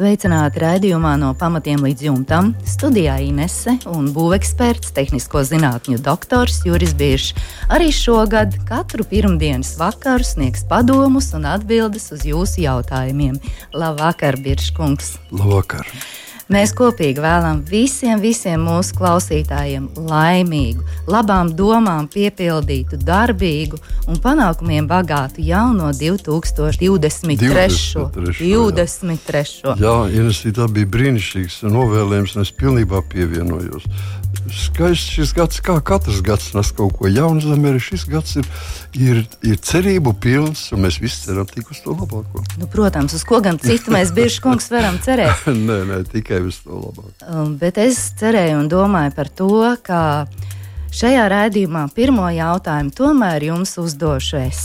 Sveicināti raidījumā no pamatiem līdz jumtam. Studijā Inese un būveksperts, tehnisko zinātņu doktors Juris Biršs. Arī šogad katru pirmdienas vakaru sniegs padomus un atbildes uz jūsu jautājumiem. Labvakar, Birškungs! Labvakar! Mēs kopīgi vēlam visiem, visiem mūsu klausītājiem laimīgu, labām domām piepildītu, darbīgu un panākumiem bagātu jauno 2023. 23. 23. Jā, Ienesītā bija brīnišķīgs novēlējums, un es pilnībā pievienojos. Skaists šis gads, kā katrs gads nes kaut ko jaunu zemē. Šis gads ir, ir, ir cerību pilns, un mēs visi ceram tik uz to labāko. Nu, protams, uz ko gan citu mēs bieži kungs varam cerēt. nē, nē, tikai uz to labāko. Um, bet es cerēju un domāju par to, ka šajā raidījumā pirmo jautājumu tomēr jums uzdošu es.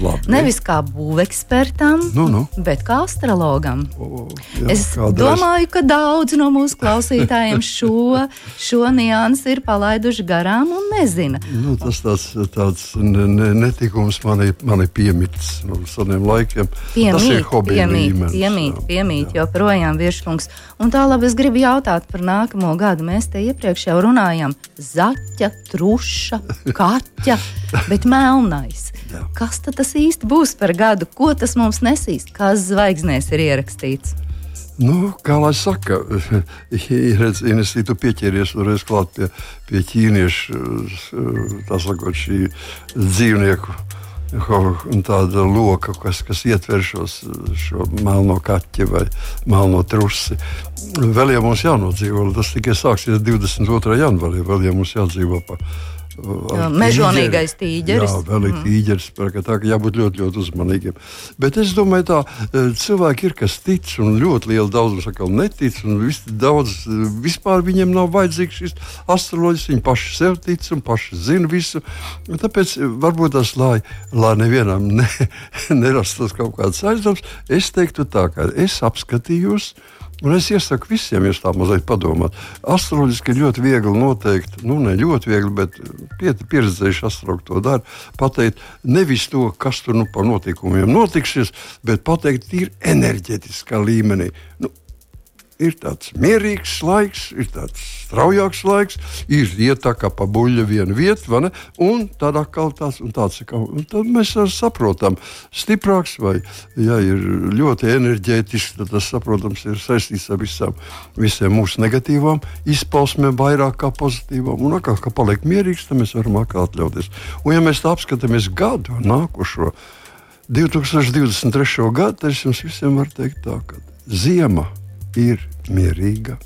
Labi. Nevis kā būvekspertam, Nu, nu. bet kā astrologam. O, jā, Es kādreiz- domāju, ka daudz no mūsu klausītājiem šo, šo niansu ir palaiduši garām un nezina. Nu, tas tāds, tāds ne, ne, netikums man ir, man ir piemits no seniem laikiem. tas ir Piemīt, hobija piemīt, līmenis. piemīt, jā. piemīt joprojām virskungs. Un tālāk es gribu jautāt par nākamo gadu. Mēs te iepriekš jau runājām zaķa, truša, kaķa, bet melnais. Jā. Kas tas īsti būs par gadu? Ko tas mums nesīs? Kas zvaigznēs ir ierakstīts? Nu, kā lai saka, redz, Inesī, tu pieķeries reiz klāt pie, pie ķīniešu tā sakot, šī dzīvnieku. Tāda loka, kas, kas ietver šos, šo melno kaķi vai melno trusi. Vēl jau mums jānodzīvo, tas tikai sāksies 22. janvārī. Vēl jau mums jādzīvo pa Jā, mežonīgais tīģeris. Jā, vēl ir tīģeris. Mm. Tā kā jābūt ļoti, ļoti uzmanīgiem. Bet es domāju, tā eh, cilvēki ir, kas tic, un ļoti liela daudzums atkal netic. un vis- Daudz eh, vispār viņiem nav vajadzīgs šis astroloģis. Viņi paši sev tic un paši zina visu. Un tāpēc eh, varbūt tas, lai, lai nevienam ne, nerastos kaut kāds aizdoms, es teiktu tā, ka es apskatījos. Un es iesaku visiem, jūs tā mazliet padomāt. Astroloģiski ir ļoti viegli noteikt, nu, ne ļoti viegli, bet pie- pieredzējuši astrologi to dara. Pateikt nevis to, kas tur nu par notikumiem notiksies, bet pateikt, ir enerģetiskā līmenī. Nu, Ir tāds mierīgs laiks, ir tāds straujāks laiks, ir iet tā kā pa buļļa viena vieta? Un tad atkal tāds un tāds. Un tad mēs saprotam, stiprāks vai ja ir ļoti enerģētisks, tad tas, saprotams, ir saistīts ar visām, visiem mūsu negatīvām izpausmēm, vairāk kā pozitīvām. Un atkal, ka paliek mierīgs, tad mēs varam atkal atļauties. Un ja mēs tā apskatāmies gadu nākošo, 2023. gadu, tad es jums visiem varu teikt tā, ka ziema ir mierīga.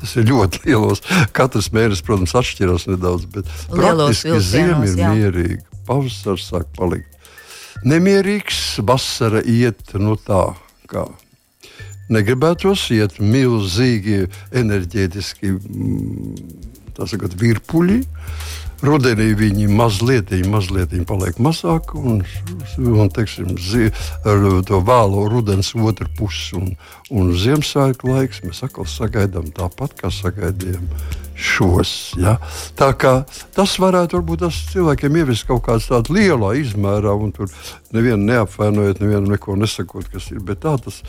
Tas ir ļoti lielos. Katrs mēnesis, protams, atšķirās nedaudz, bet Lielos praktiski ziema ir jā. mierīga. Pavasaris sāk palikt nemierīgs, vasara iet no tā, kā negribētos iet milzīgi enerģētiski mm, tā sakot, virpuļi. Rudenī viņi mazliet, mazliet paliek mazāk, un, un teiksim, zi, ar to vēlo rudens otru pusi un, un Ziemassvētku laiks mēs atkal sagaidām tāpat, kā sagaidījām šos. Ja? Tā kā tas varētu varbūt tas cilvēkiem ieviest kaut kādā lielā izmērā, un tur nevienu neapvainojot, nevienu neko nesakot, kas ir. Bet tā tas,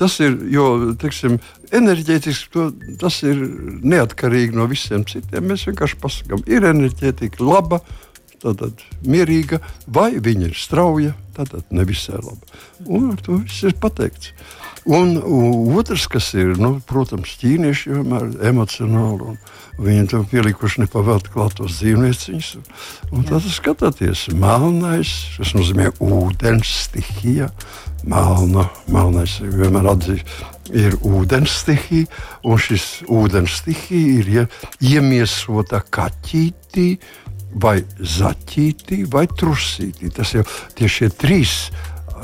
tas ir, jo, teiksim, enerģētiski to, tas ir neatkarīgi no visiem citiem. Mēs vienkārši pasakām, ir enerģētika laba. Tātad mierīga, vai viņa ir strauja, tātad nevisai laba. Un ar to viss ir pateikts. Un otrs, kas ir, nu, protams, ķīnieši vienmēr ir emocionāli. un Viņi tam pielikuši nepavēlti klātos dzīvnieciņus. Un tad skatāties, melnais, tas nozīmē ūdens stihija. Melna, melnais vienmēr atzīst, ir ūdens stihija, un šis ūdens stihija ir ja, iemiesota kaķītī, vai zaķītī, vai trusītī. Tas jau tieši šie trīs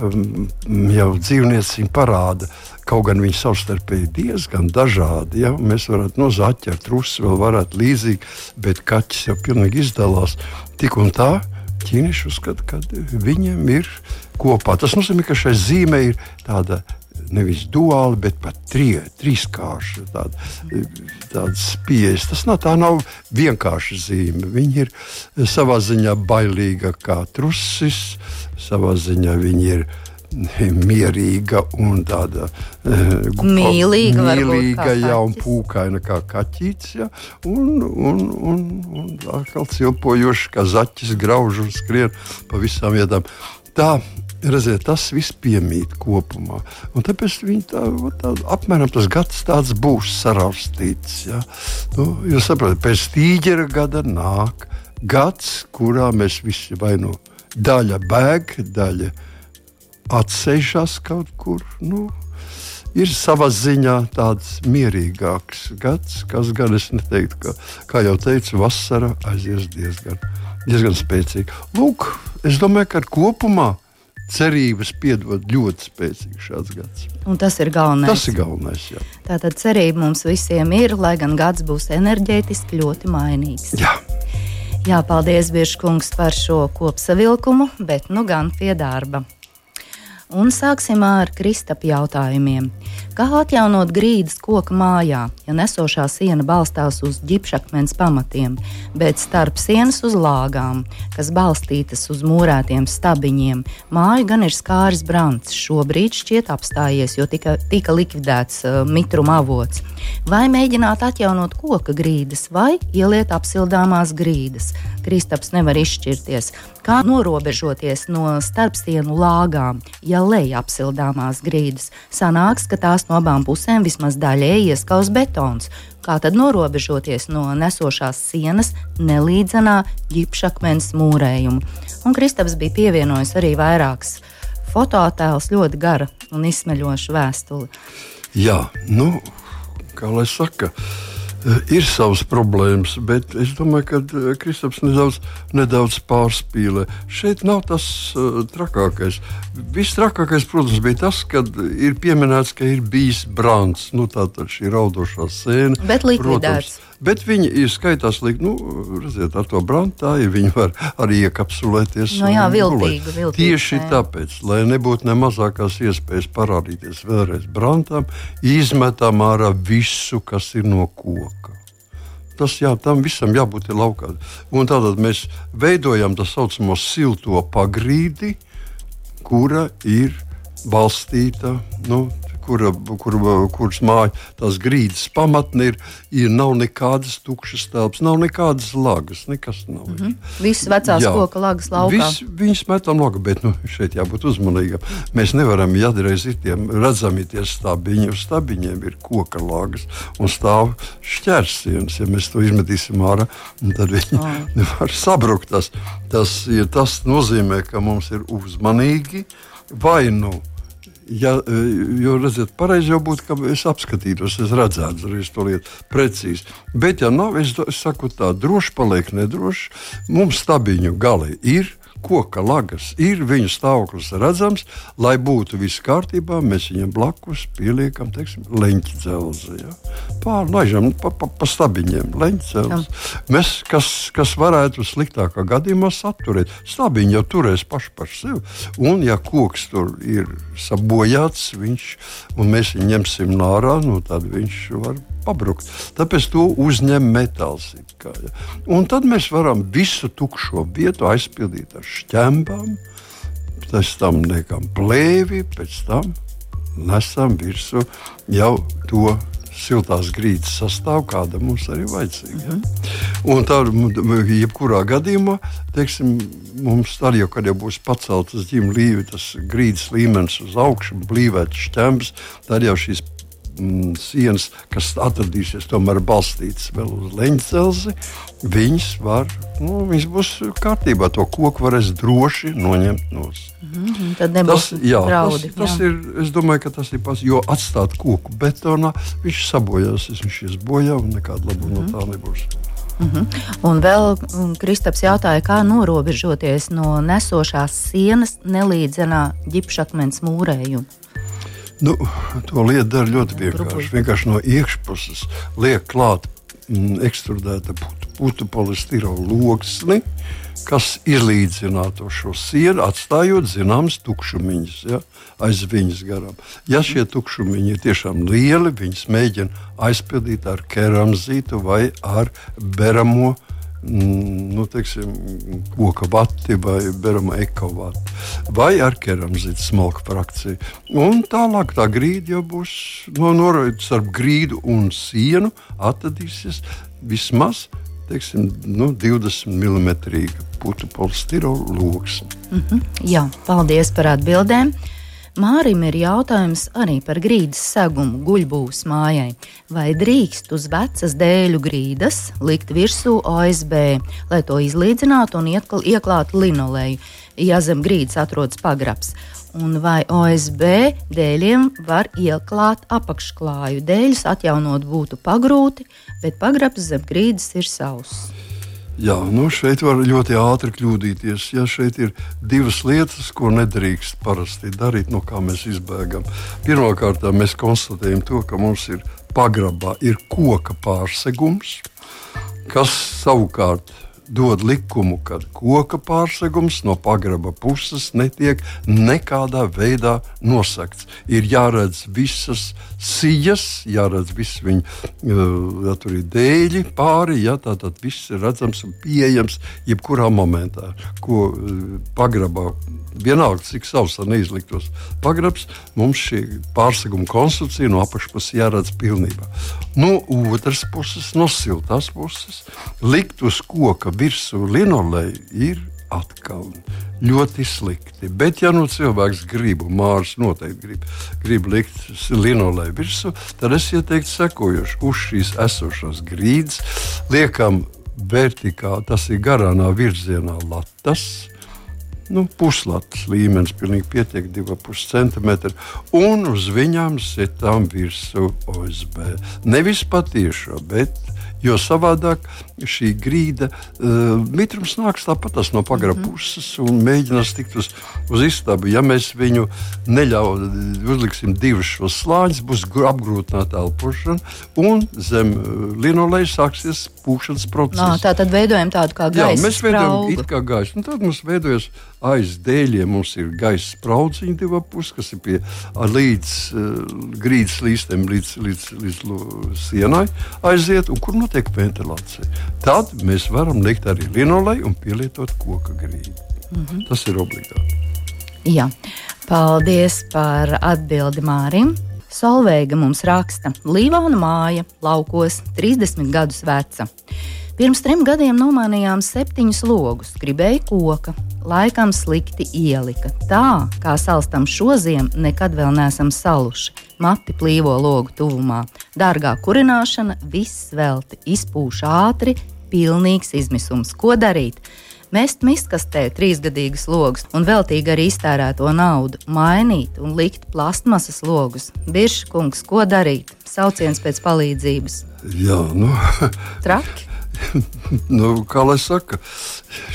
um, jau dzīvnieci parāda. Kaut gan viņi savstarpēji diezgan dažādi. Ja? Mēs varētu no zaķa trusi vēl varētu līdzīgi, bet kaķis jau pilnīgi izdalās tik un tā. ķīnieši uzskata, ka viņiem ir kopā. Tas nozīmē, ka šai zīmē ir tāda nevis duāli, bet pat trie, trīskārša tāda, tādas pieejas. Tas nav, tā nav vienkārša zīme. Viņa ir savā ziņā bailīga kā trusis, savā ziņā viņa ir mierīga un tāda uh, mīlīga, mīlīga ja, un pūkaina kā kaķis. Ja, un, un, un, un atkal cilpojoši, kā zaķis grauž un skrien pa visām vietām. Tā Redziet, tas viss piemīt kopumā. Un tāpēc tā, tā, apmēram tas gads tāds būs saraustīts. Ja? Nu, jūs saprotat, pēc tīģera gada nāk gads, kurā mēs visi vai nu daļa bēg, daļa atsevišķās kaut kur. Nu, ir savā ziņā tāds mierīgāks gads, kas gan es neteiktu, ka, kā jau teicu, vasara aizies diezgan, diezgan spēcīgi. Lūk, es domāju, ka kopumā cerības piedod ļoti spēcīgs šāds gads. Un tas ir galvenais. Tas ir galvenais. Jā. Tātad cerība mums visiem ir, lai gan gads būs enerģētiski ļoti mainīgs. Jā. Jā, paldies, Biržkungs, par šo kopsavilkumu, bet nu gan pie darba. Un sāksim ar Kristapa jautājumiem. Kā atjaunot grīdas koka mājā, ja nesošā siena balstās uz ģipšakmens pamatiem, bet starp sienas uz lāgām, kas balstītas uz mūrētiem stabiņiem, māju gan ir skāris brants. Šobrīd šķiet apstājies, jo tika, tika likvidēts uh, mitruma avots. Vai mēģināt atjaunot koka grīdas, vai ieliet apsildāmās grīdas? Kristaps nevar izšķirties. Kā norobežoties no starpsienu lāgām, ja leja apsildāmās grīdas? Sanāks, ka tās no abām pusēm vismaz daļēji ieskaus betons. Kā tad norobežoties no nesošās sienas nelīdzenā ģipšakmens mūrējuma? Un Kristaps bija pievienojis arī vairākas fotoattēlus, ļoti gara un izsmeļoša vēstule. Jā, nu, kā lai saka, uh, ir savas problēmas, bet es domāju, ka eh, Kristaps nedaudz, nedaudz pārspīlē. Šeit nav tas uh, trakākais. Viss trakākais, protams, bija tas, kad ir pieminēts, ka ir bijis brāns. Nu, tā tad šī raudošā sēna. Bet likvidēts. Protams, Bet viņi ir skaitās, liek, nu, redziet, ar to brandā ja viņi var arī iekapsulēties. No nu jā, viltīgi, viltīgi, Tieši jā. tāpēc, lai nebūtu ne mazākās iespējas parādīties vēlreiz brandām, izmetam ārā visu, kas ir no koka. Tas jā, tam visam jābūt laukā. Un tātad mēs veidojam tā saucamo silto pagrīdi, kura ir balstīta nu, kura, kur, kuras māja, tās grīdas pamatne ir, ir nav nekādas tukšas telpas, nav nekādas lagas, nekas nav. Mm -hmm. Visas vecās Jā. koka lagas laukā. Vis, viņas metam lagu, bet nu, šeit jābūt uzmanīgam. Mēs nevaram, ja reiz ir tiem redzami tie stabiņi, uz stabiņiem ir koka lagas un stāv šķērsienas. Ja mēs to izmetīsim ārā, tad viņi oh. nevar sabrukt. Tas, tas, ja tas nozīmē, ka mums ir uzmanīgi vai nu Ja, e, jo, redziet, pareizi jau būtu, ka es apskatītos, es redzētu arī to lietu precīzi. Bet, ja nav, es, es saku tā, droši paliek nedroši. Mums stabiņu gali ir koka lagas ir, viņu stāvoklis redzams, lai būtu viss kārtībā, mēs viņam blakus pieliekam teiksim, leņķi dzelzi. Ja? Pārlaižam pa, pa, pa stabiņiem, leņķi dzelzi. Mēs, kas, kas varētu sliktākā gadījumā saturēt, stabiņi jau turēs paši par sevi. Un, ja koks tur ir sabojāts, viņš, un mēs viņu ņemsim nārā, nu, tad viņš var pabrukt. Tāpēc to uzņem metāls. Kā, ja. Un tad mēs varam visu tukšo vietu aizpildīt ar šķembām, pēc tam liekam plēvi, pēc tam nesam virsū jau to siltās grīdas sastāvu, kāda mums arī vajadzīga. Ja? Un tā, jebkurā gadījumā, teiksim, mums arī, jau, kad jau būs paceltas ģimta līnija, tas grīdas līmenis uz augšu, blīvēts šķembs, tad jau šīs mm, sienas, kas atradīsies tomēr balstītas vēl uz leņķelzi, viņas, var, nu, viņas būs kārtībā. To koku varēs droši noņemt no zemes. Mm -hmm, tad nebūs tas, jā, draudi, tas, tas jā. ir. Es domāju, ka tas ir pats, jo atstāt koku betonā, viņš sabojās, viņš ies bojā un nekāda labuma mm -hmm. no tā nebūs. Mm -hmm. Un vēl Kristaps jautāja, kā norobežoties no nesošās sienas nelīdzenā ģipšakmens mūrējuma. Nu, to lietu dara ļoti vienkārši. Vienkārši no iekšpuses liek klāt mm, ekstrudēta putu putu polistirola loksni, kas izlīdzinātu šo sienu, atstājot zināmas tukšumiņas ja, aiz viņas garām. Ja šie tukšumiņi ir tiešām lieli, viņas mēģina aizpildīt ar keramzītu vai ar beramo nu, teiksim, koka vati vai berama ekovati, vai ar keramzītu smalku frakciju. Un tālāk tā grīda jau būs no noraides starp grīdu un sienu atradīsies vismaz teiksim, nu, 20 mm putu polistirola loks. Mm -hmm. Jā, paldies par atbildēm. Mārim ir jautājums arī par grīdas segumu guļbūves mājai. Vai drīkst uz vecas dēļu grīdas likt virsū OSB, lai to izlīdzinātu un ieklātu linoleju, ja zem grīdas atrodas pagrabs? Un vai OSB dēļiem var ieklāt apakšklāju? Dēļus atjaunot būtu pagrūti, bet pagrabs zem grīdas ir sauss. Jā, nu šeit var ļoti ātri kļūdīties. Ja šeit ir divas lietas, ko nedrīkst parasti darīt, no kā mēs izbēgam. Pirmkārt, mēs konstatējam to, ka mums ir pagrabā ir koka pārsegums, kas savukārt dod likumu, ka koka pārsegums no pagraba puses netiek nekādā veidā nosakts. Ir jāredz visas sijas, jāredz viss viņa, ja tur ir dēļi pāri, ja, tā tad viss ir redzams un pieejams jebkurā momentā, ko pagrabā vienalga, cik savs ar neizliktos pagrabs, mums šī pārseguma konstrukcija no apakšpuses jāredz pilnībā. No otras puses, no siltās puses, likt uz koka virsū linoleju ir atkal ļoti slikti. Bet, ja nu cilvēks grib, un Mārcis noteikti grib, grib likt linoleju virsū, tad es ieteiktu sekojuši uz šīs esošās grīdas, liekam vertikāli, tas ir garānā virzienā latas nu, puslapas līmenis, pilnīgi pietiek 2,5 cm. Un uz viņām sitām virsū OSB. Nevis patiešo, bet jo savādāk šī grīda, uh, mitrums nāks tāpat no pagraba mm -hmm. puses un mēģinās tikt uz, uz istabu. Ja mēs viņu neļaujam, uzliksim divus šos slāņus, būs apgrūtināta elpošana un zem uh, linoleja sāksies pūkšanas process. Nā, tā tad veidojam tādu kā gaisa. Jā, mēs veidojam it kā gaisu. Tad mums veidojas aiz dēļiem, mums ir gaisa spraudziņi divi puses, kas ir pie, līdz uh, grīdas līstiem, līdz, līdz, līdz, līdz sienai aiziet, un kur notiek ventilācija. Tad mēs varam likt arī linoleju un pielietot koka grīdu. Mm -hmm. Tas ir obligāti. Jā. Paldies par atbildi Mārim. Solveiga mums raksta, Līvāna māja, laukos, 30 gadus veca. Pirms trim gadiem nomainījām septiņus logus, gribēju koka, laikam slikti ielika. Tā kā salstam šo ziemu, nekad vēl neesam saluši. Mati plīvo logu tuvumā. Dārgā kurināšana, viss velti, izpūš ātri, pilnīgs izmisums. Ko darīt? Mest miskastē trīsgadīgas logus un veltīgi arī iztērēto naudu, mainīt un likt plastmasas logus. Biržkungs, ko darīt? Sauciens pēc palīdzības. Jā, nu. Traki. nu, kā lai saka,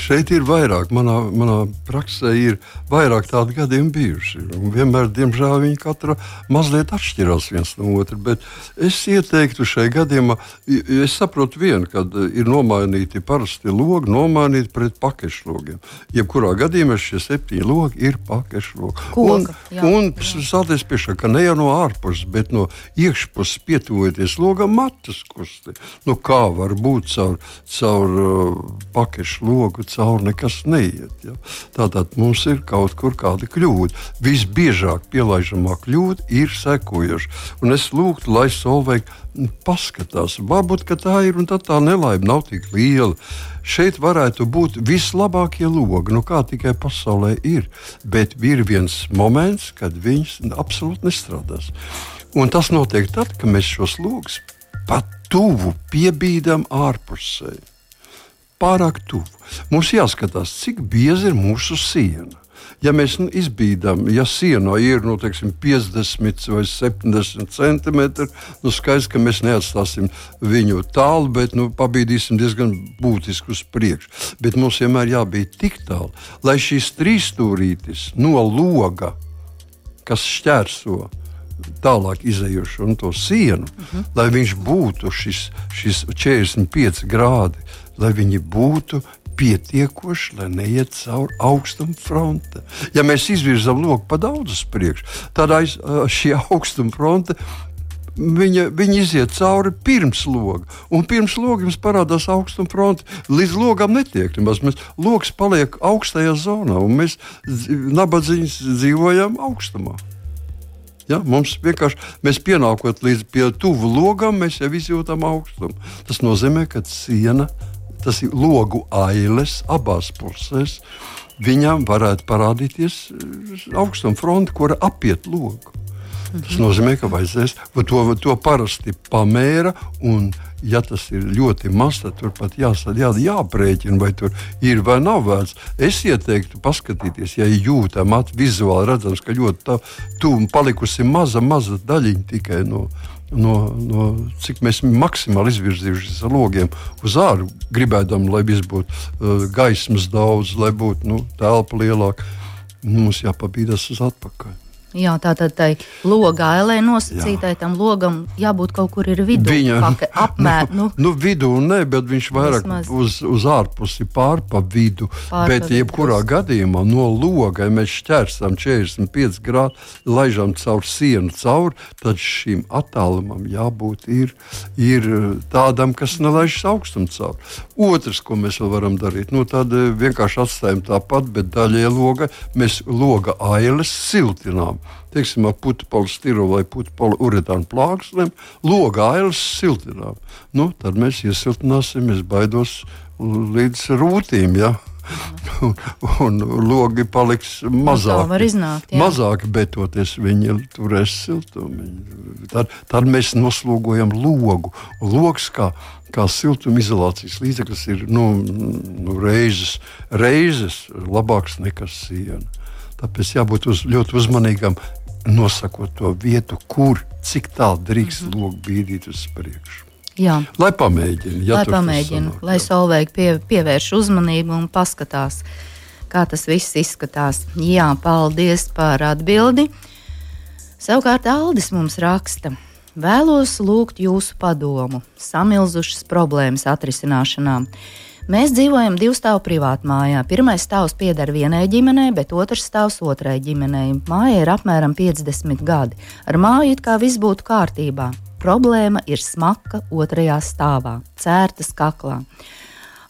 šeit ir vairāk. Manā, manā praksē ir vairāk tādu gadījumu bijuši. Vienmēr, diemžēl, viņi katra mazliet atšķirās viens no otra. Bet es ieteiktu šai gadījumā, es saprotu vienu, kad ir nomainīti parasti logi, nomainīti pret pakešlogiem. Jebkurā gadījumā šie septiņi logi ir pakešlogi. Un, jā, un sāties pie šā, ka ne jau no ārpuses, bet no iekšpuses pietuvoties logam matus kusti. Nu, kā var būt caur, caur uh, pakešlogu, caur nekas neiet. Ja? Tātad mums ir kaut kur kāda kļūda. Visbiežāk pielaižamā kļūda ir sekojoša. Un es lūgtu, lai Solveig paskatās, varbūt tā ir un tā nelaime nav tik liela. Šeit varētu būt vislabākie logi, nu kā tikai pasaulē ir. Bet ir viens moments, kad viņas absolūti nestrādās. Un tas notiek tad, kad mēs šos logus pat tuvu piebīdam ārpusē. Pārāk tuvu. Mums jāskatās, cik bieza ir mūsu siena ja mēs nu, izbīdām, ja sienā ir nu, teiksim, 50 vai 70 centimetri, nu, skaidrs, ka mēs neatstāsim viņu tālu, bet nu, pabīdīsim diezgan būtiski uz priekšu. Bet mums vienmēr jābūt tik tālu, lai šīs trīs stūrītes no loga, kas šķērso tālāk izējošo un to sienu, uh -huh. lai viņš būtu šis, šis 45 grādi, lai viņi būtu pietiekoši, lai neiet cauri augstuma fronte. Ja mēs izvirzām loku pa daudz uz priekšu, tad aiz šī augstuma fronte viņa, viņa iziet cauri pirms loga. Un pirms loga jums parādās augstuma fronte. Līdz logam netiek nemaz. Mēs logs paliek augstajā zonā, un mēs nabadzīgs dzīvojam augstumā. Ja, mums vienkārši mēs pienākot līdz pie tuvu logam, mēs jau izjūtam augstumu. Tas nozīmē, ka siena, tas ir logu ailes abās pusēs. Viņam varētu parādīties augstuma fronte, kura apiet logu. Tas nozīmē, ka vajadzēs to, to parasti pamēra. Un, ja tas ir ļoti maz, tad tur pat jāsaka, jā, jāprēķina, vai tur ir vai nav vērts. Es ieteiktu paskatīties, ja ir jūtama, vizuāli redzams, ka ļoti tuvu palikusi maza, maza daļiņa tikai no. No, no cik mēs maksimāli izvirzījušies ar logiem uz ārā, gribēdam, lai viss būtu uh, gaismas daudz, lai būtu nu, telpa lielāka, mums jāpabīdas uz atpakaļ. Jā, tā tad tai loga ailē nosacītai tam logam jābūt kaut kur ir vidū. Viņa apmēr, nu, nu, nu, vidū nē, bet viņš vairāk vismaz. uz, uz ārpusi pār pa vidu. Pār bet pa jebkurā vidus. gadījumā no loga, ja mēs šķērsam 45 grādu, laižam caur sienu cauri, tad šim attālumam jābūt ir, ir tādam, kas nelaižas augstumu cauri. Otrs, ko mēs vēl varam darīt, nu, tad vienkārši atstājam tāpat, bet daļai loga mēs loga ailes siltinām teiksim, ar putekļu stiru vai putekļu uretānu plāksnēm, loga ailes siltinām. Nu, tad mēs iesiltināsim, es baidos līdz rūtīm. Ja? un, un logi paliks mazāki. Nu, iznākt, jā. mazāki, bet toties viņi turēs siltumu. Tad, tad mēs noslogojam logu. Logs kā, kā siltumizolācijas līdzeklis ir nu, nu, reizes, reizes labāks nekā siena. Tāpēc jābūt uz, ļoti uzmanīgam, nosakot to vietu, kur, cik tālu drīkst mm -hmm. logs bīdīt uz priekšu. Jā. Lai pamēģina, ja lai, pamēģina, sanāk, lai Solveig pie, pievērš uzmanību un paskatās, kā tas viss izskatās. Jā, paldies par atbildi. Savukārt Aldis mums raksta. Vēlos lūgt jūsu padomu samilzušas problēmas atrisināšanā. Mēs dzīvojam divu stāvu privātu mājā. Pirmais stāvs pieder vienai ģimenei, bet otrs stāvs otrai ģimenei. Māja ir apmēram 50 gadi. Ar māju it kā viss būtu kārtībā. Problēma ir smaka otrajā stāvā, cērtas kaklā.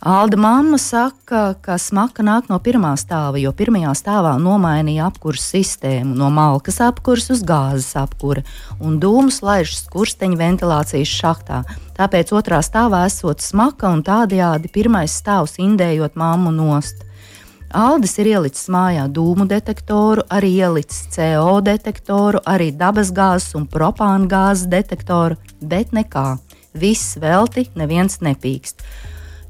Alda mamma saka, ka smaka nāk no pirmā stāva, jo pirmajā stāvā nomainīja apkursu sistēmu no malkas apkurses uz gāzes apkuri un dūmus laiž skursteņa ventilācijas šachtā. Tāpēc otrā stāvā esot smaka un tādējādi pirmais stāvs indējot mammu nost. Aldis ir ielicis mājā dūmu detektoru, arī ielicis CO detektoru, arī dabasgāzes un propāna gāzes detektoru, bet nekā. Viss velti, neviens nepīkst.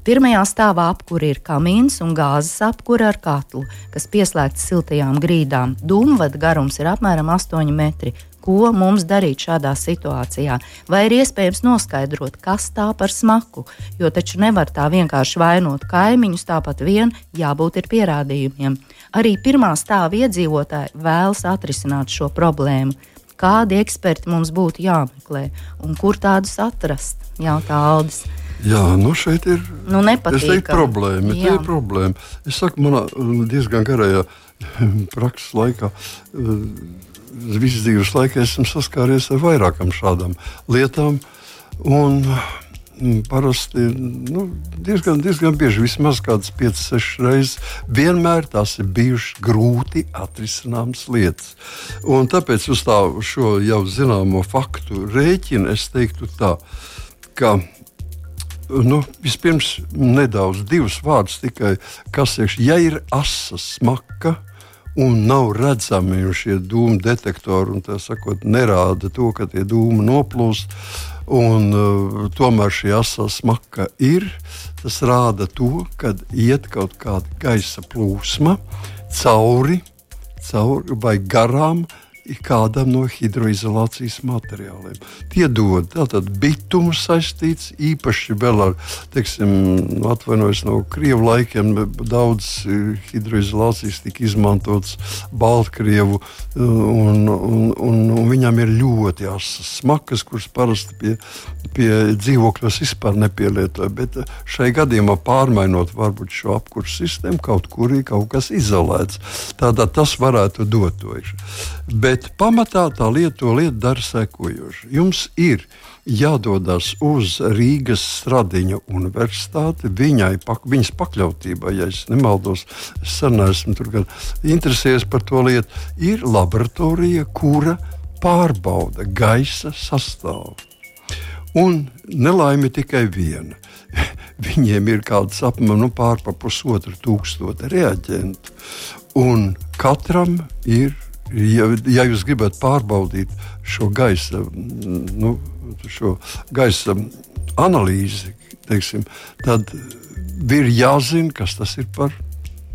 Pirmajā stāvā apkūra ir kamīns un gāzes apkūra ar katlu, kas pieslēgts siltajām grīdām. Dūmvada garums ir apmēram 8 metri. Ko mums darīt šādā situācijā? Vai ir iespējams noskaidrot, kas tā par smaku? Jo taču nevar tā vienkārši vainot kaimiņus, tāpat vien jābūt ir pierādījumiem. Arī pirmā stāva iedzīvotāji vēlas atrisināt šo problēmu. Kādi eksperti mums būtu jāmeklē un kur tādus atrast? Jautā Aldis. Jā, nu šeit ir nu, teiktu, problēma. Tā ir problēma. Es saku, manā mm, diezgan garajā prakses laikā. Mm, Visas dzīves laikā esmu saskāries ar vairākām šādām lietām. Un, mm, Parasti nu, diezgan, diezgan bieži, vismaz kādas 5, 6 reizes, vienmēr tās ir bijušas grūti atrisināmas lietas. Un tāpēc uz tā, šo jau zināmo faktu rēķinu es teiktu tā, ka Nu, vispirms nedaudz divus vārdus tikai, kas ir, ja ir asa smaka, un nav redzami šie dūmu detektori, un tā sakot, nerāda to, ka tie dūmi noplūst, un uh, tomēr šī asa smaka ir, tas rāda to, ka iet kaut kāda gaisa plūsma cauri, cauri vai garām kādam no hidroizolācijas materiāliem. Tie dod tātad bitumu saistīts, īpaši vēl ar, teiksim, atvainojos no Krievu laikiem, daudz e, hidroizolācijas tika izmantots Baltkrievu, e, un, un, un, un viņam ir ļoti asas smakas, kuras parasti pie, pie dzīvokļos vispār nepielietoja, bet šai gadījumā pārmainot varbūt šo apkursu sistēmu, kaut kur ir kaut kas izolēts. Tātad tas varētu dot to. Bet pamatā tā lieta, to lietu dara sekojoši. Jums ir jādodas uz Rīgas Stradiņa universitāti, viņai, pak, viņas pakļautībā, ja es nemaldos, es neesmu tur gan interesējies par to lietu, ir laboratorija, kura pārbauda gaisa sastāvu. Un nelaime tikai viena. Viņiem ir kaut kāds apmēram nu, pār pusotru tūkstošu reaģentu. Un katram ir, ja, ja jūs gribat pārbaudīt šo gaisa, nu, šo gaisa analīzi, teiksim, tad ir jāzina, kas tas ir par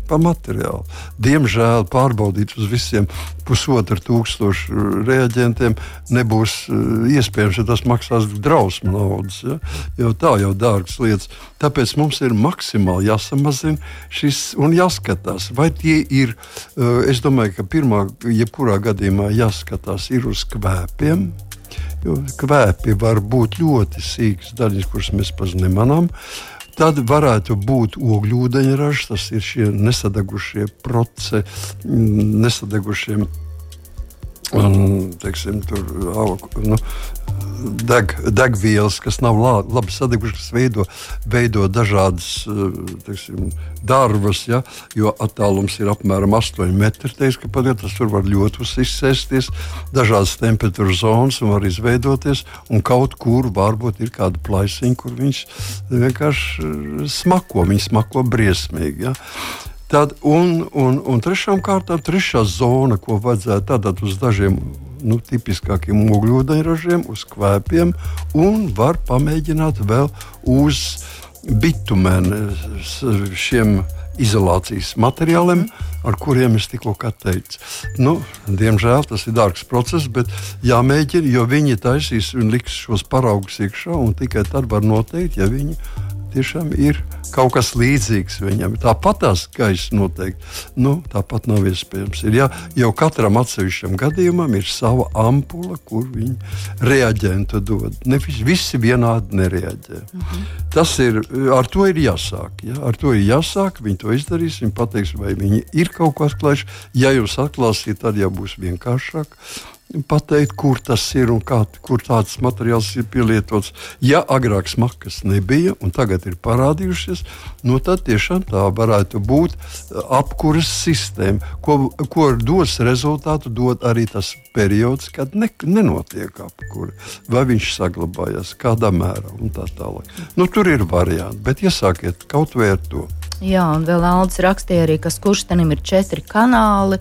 pa materiālu. Diemžēl pārbaudīt uz visiem pusotru tūkstošu reaģentiem nebūs uh, iespējams, ja tas maksās drausmu naudas. Ja? Jau tā jau dārgas lietas. Tāpēc mums ir maksimāli jāsamazina šis un jāskatās, vai tie ir. Uh, es domāju, ka pirmā, jebkurā gadījumā jāskatās uz kvēpiem. Jo kvēpi var būt ļoti sīkas daļas, kuras mēs pats nemanām. Uh, Tad varētu būt ogļūdeņražs, tas ir šie nesadegušie procesi, nesadegušie un, teiksim, tur, nu, deg, degvielas, kas nav labi sadegušas, kas veido, veido dažādas teiksim, dārvas, ja, jo attālums ir apmēram 8 metri. Teiks, padiet, tas tur var ļoti izsēsties, dažādas temperatūras zonas var izveidoties, un kaut kur varbūt ir kāda plaisiņa, kur viņš vienkārši smako, viņš smako briesmīgi. Ja. Tad, un, un, un trešām kārtām, trešā zona, ko vajadzētu tātad uz dažiem nu, tipiskākiem ogļūdeņražiem, uz kvēpiem, un var pamēģināt vēl uz bitumēnu šiem izolācijas materiāliem, ar kuriem es tikko teicu. Nu, diemžēl tas ir dārgs process, bet jāmēģina, jo viņi taisīs un liks šos paraugus iekšā, un tikai tad var noteikt, ja viņi tiešām ir kaut kas līdzīgs viņam. Tāpat tās gaisa noteikti nu, tāpat nav iespējams. Ir, ja, jau katram atsevišķam gadījumam ir sava ampula, kur viņi reaģentu dod. Ne visi vienādi nereaģē. Mhm. Tas ir, ar to ir jāsāk. Ja? Ar to ir jāsāk, viņi to izdarīs, viņi pateiks, vai viņi ir kaut ko atklājuši. Ja jūs atklāsiet, tad jau būs vienkāršāk pateikt, kur tas ir un kā, kur tāds materiāls ir pielietots. Ja agrāk smakas nebija un tagad ir parādījušies, nu tad tiešām tā varētu būt uh, apkuras sistēma, ko, ko dos rezultātu, dod arī tas periods, kad ne, nenotiek apkure. Vai viņš saglabājas kādā mērā un tā tālāk. Nu, tur ir varianti, bet iesākiet kaut vai ar to. Jā, un vēl Aldis rakstīja arī, ka skurstenim ir četri kanāli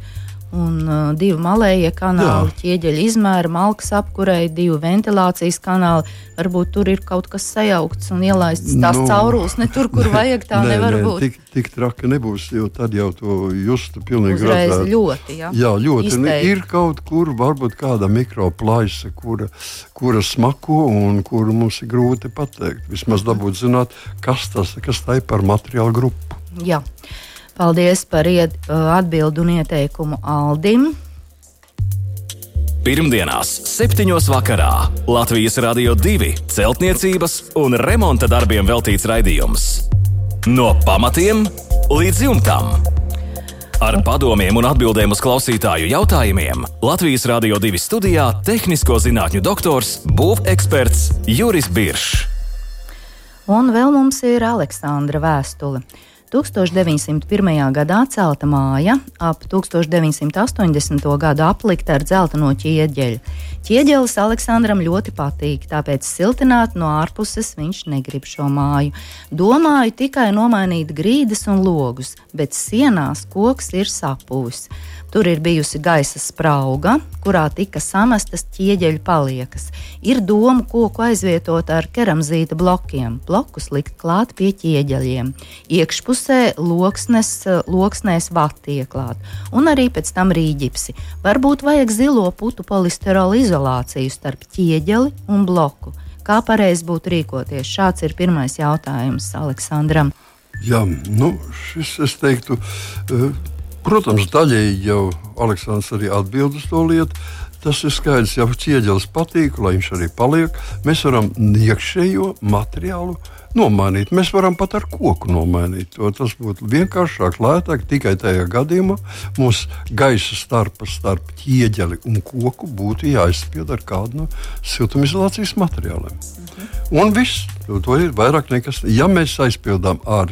un uh, divi malējie kanāli, Jā. ķieģeļa izmēra, malkas apkurei, divi ventilācijas kanāli. Varbūt tur ir kaut kas sajaukts un ielaists tās nu, caurules, ne tur, kur vajag. Tā nē, nevar nē, būt. Tik, tik traki nebūs, jo tad jau to justu pilnīgi grūti. Ļoti, jā. jā ļoti. Izteikti. Ir kaut kur varbūt kāda mikroplaisa, kura, kura smako un kuru mums ir grūti pateikt. Vismaz dabūt zināt, kas tas kas tā ir par materiālu grupu. Jā. Paldies par ied, atbildu un ieteikumu Aldim. Pirmdienās, 7. vakarā Latvijas Rādio 2 celtniecības un remonta darbiem veltīts raidījums. No pamatiem līdz jumtam. Ar padomiem un atbildēm uz klausītāju jautājumiem Latvijas Rādio 2 studijā - tehnisko zinātņu doktors, būveksperts Juris Biršs. Un vēl mums ir Aleksandra vēstule. 1901. gadā celta māja, ap 1980. gadu aplikta ar dzelteno ķieģeļu. Ķieģelis Aleksandram ļoti patīk, tāpēc siltināt no ārpuses viņš negrib šo māju. Domāju tikai nomainīt grīdas un logus, bet sienās koks ir sapuvis. Tur ir bijusi gaisa sprauga, kurā tika samestas ķieģeļu paliekas. Ir doma koku aizvietot ar keramzīta blokiem, blokus likt klāt pie ķieģeļiem. Iekšpus iekšpusē loksnes, loksnēs vati ieklāt, un arī pēc tam rīģipsi. Varbūt vajag zilo putu polisterola izolāciju starp ķieģeli un bloku. Kā pareizi būtu rīkoties? Šāds ir pirmais jautājums Aleksandram. Jā, nu, šis es teiktu, eh, protams, daļēji jau Aleksandrs arī atbild uz to lietu. Tas ir skaidrs, ja ķieģelis patīk, lai viņš arī paliek. Mēs varam iekšējo materiālu nomainīt. Mēs varam pat ar koku nomainīt. To. Tas būtu vienkāršāk, lētāk. Tikai tajā gadījumā mūsu gaisa starpa starp ķieģeli un koku būtu jāizspied ar kādu no siltumizolācijas materiāliem. Mhm. Un viss. To ir vairāk nekas. Ja mēs aizpildām ar,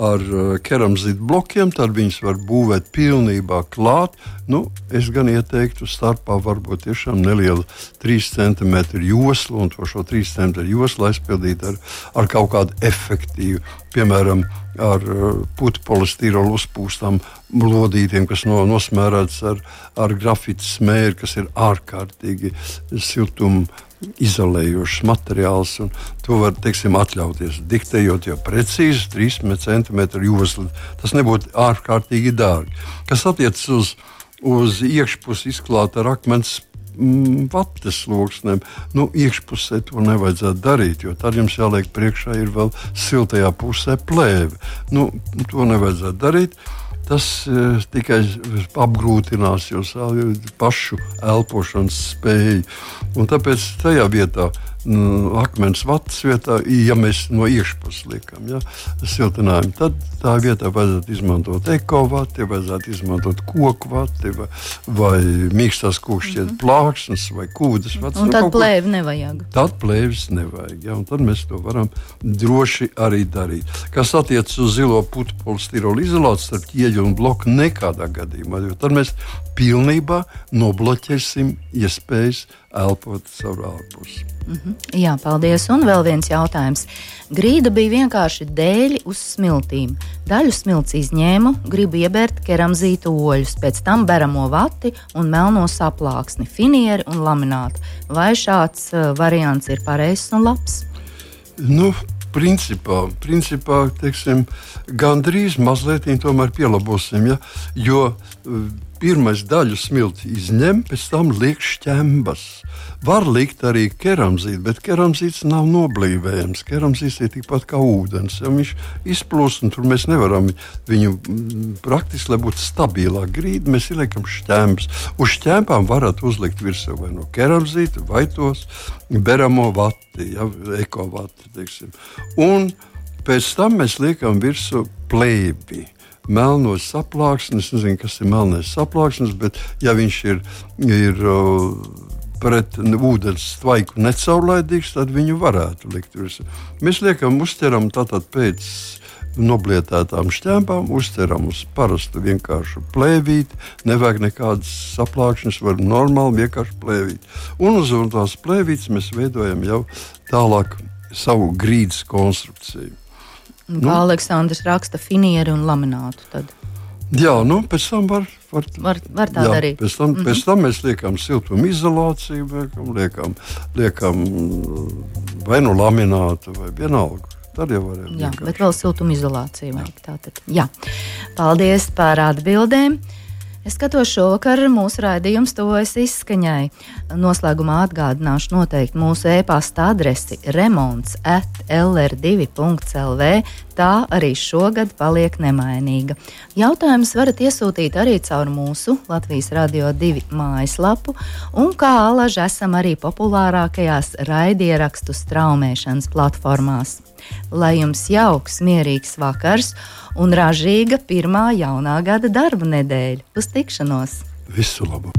ar uh, keramzītu blokiem, tad viņus var būvēt pilnībā klāt. Nu, es gan ieteiktu starpā varbūt tiešām nelielu 3 cm joslu un to šo 3 cm joslu aizpildīt ar, ar kaut kādu efektīvu, piemēram, ar uh, putu polistirolu uzpūstām lodītiem, kas no, nosmērēts ar, ar grafītu smēri, kas ir ārkārtīgi siltums izolējošs materiāls. To var teiksim, atļauties. Diktējot jau precīzi 3 cm joslu. Tas nebūtu ārkārtīgi dārgi. Kas attiecas uz, uz iekšpusi izklāta ar akmens mm, vates loksnēm. Nu, iekšpusē to nevajadzētu darīt, jo tad jums jāliek priekšā ir vēl siltajā pusē plēve. Nu, to nevajadzētu darīt tas uh, tikai apgrūtinās jūsu pašu elpošanas spēju. Un tāpēc tajā vietā nu, akmens vatas vietā, ja mēs no iekšpuses liekam ja, siltinājumu, tad tā vietā vajadzētu izmantot ekovati, vajadzētu izmantot koku vati vai, vai mīkstās kūkšķiet mm -hmm. plāksnes vai kūdas vatas. Un nu, tad plēvi nevajag. Tad plēvis nevajag, ja, un tad mēs to varam droši arī darīt. Kas attiecas uz zilo putu polistirolu izolāciju starp ķieģeli un bloku nekādā gadījumā, jo tad mēs pilnībā nobloķēsim iespējas elpot caur ārpusi. Mm -hmm. Jā, paldies. Un vēl viens jautājums. Grīda bija vienkārši dēļi uz smiltīm. Daļu smilts izņēmu, gribu iebērt keramzītu oļus, pēc tam beramo vati un melno saplāksni, finieri un laminātu. Vai šāds uh, variants ir pareizs un labs? Nu, principā, principā teiksim, gandrīz mazliet pielabosim. Ja? Jo uh, pirmais daļu smilti izņem, pēc tam liek šķembas. Var likt arī keramzītu, bet keramzīts nav noblīvējams. Keramzīts ir tikpat kā ūdens. Ja viņš izplūst, un tur mēs nevaram viņu mm, praktiski, lai būtu stabilāk grīda, mēs ieliekam šķembas. Uz šķembām varat uzlikt virsū vai no keramzīta, vai tos beramo vati, ja, ekovati. Teiksim. Un pēc tam mēs liekam virsū plēbi melnos saplāksnes. Es nezinu, kas ir melnais saplāksnes, bet ja viņš ir, ir pret ūdens tvaiku necaurlaidīgs, tad viņu varētu likt virsū. Mēs liekam, uztveram tātad pēc noblietētām šķēpām, uztveram uz parastu vienkāršu plēvīti, nevajag nekādas saplākšanas, var normāli vienkārši plēvīt. Un uz tās plēvītes mēs veidojam jau tālāk savu grīdas konstrukciju. Nu, Aleksandrs raksta, finieru un laminātu. Tad. Jā, nu, pēc tam var, var, var, var tā jā, darīt. Pēc tam, mm -hmm. pēc tam mēs liekam siltumizolāciju, liekam, liekam, liekam vai nu laminātu, vai vienalga. Tad jau varam. Jā, vienkārši. bet vēl siltumizolācija vajag. Tātad, jā. Paldies par atbildēm! Es skatos šovakar, mūsu raidījums tuvojas izskaņai. Noslēgumā atgādināšu noteikti mūsu e-pasta adresi remonds at lr2.lv. Tā arī šogad paliek nemainīga. Jautājumus varat iesūtīt arī caur mūsu Latvijas Radio 2 mājaslapu, un kā alaži esam arī populārākajās raidierakstu straumēšanas platformās. Lai jums jauks, mierīgs vakars! un ražīga pirmā jaunā gada darba nedēļa. Uz tikšanos! Visu labu!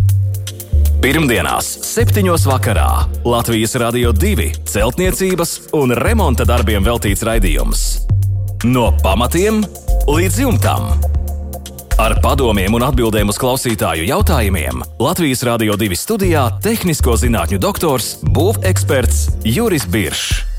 Pirmdienās, 7. vakarā Latvijas Rādio 2 celtniecības un remonta darbiem veltīts raidījums. No pamatiem līdz jumtam. Ar padomiem un atbildēm uz klausītāju jautājumiem Latvijas Rādio 2 studijā - tehnisko zinātņu doktors, būveksperts Juris Biršs.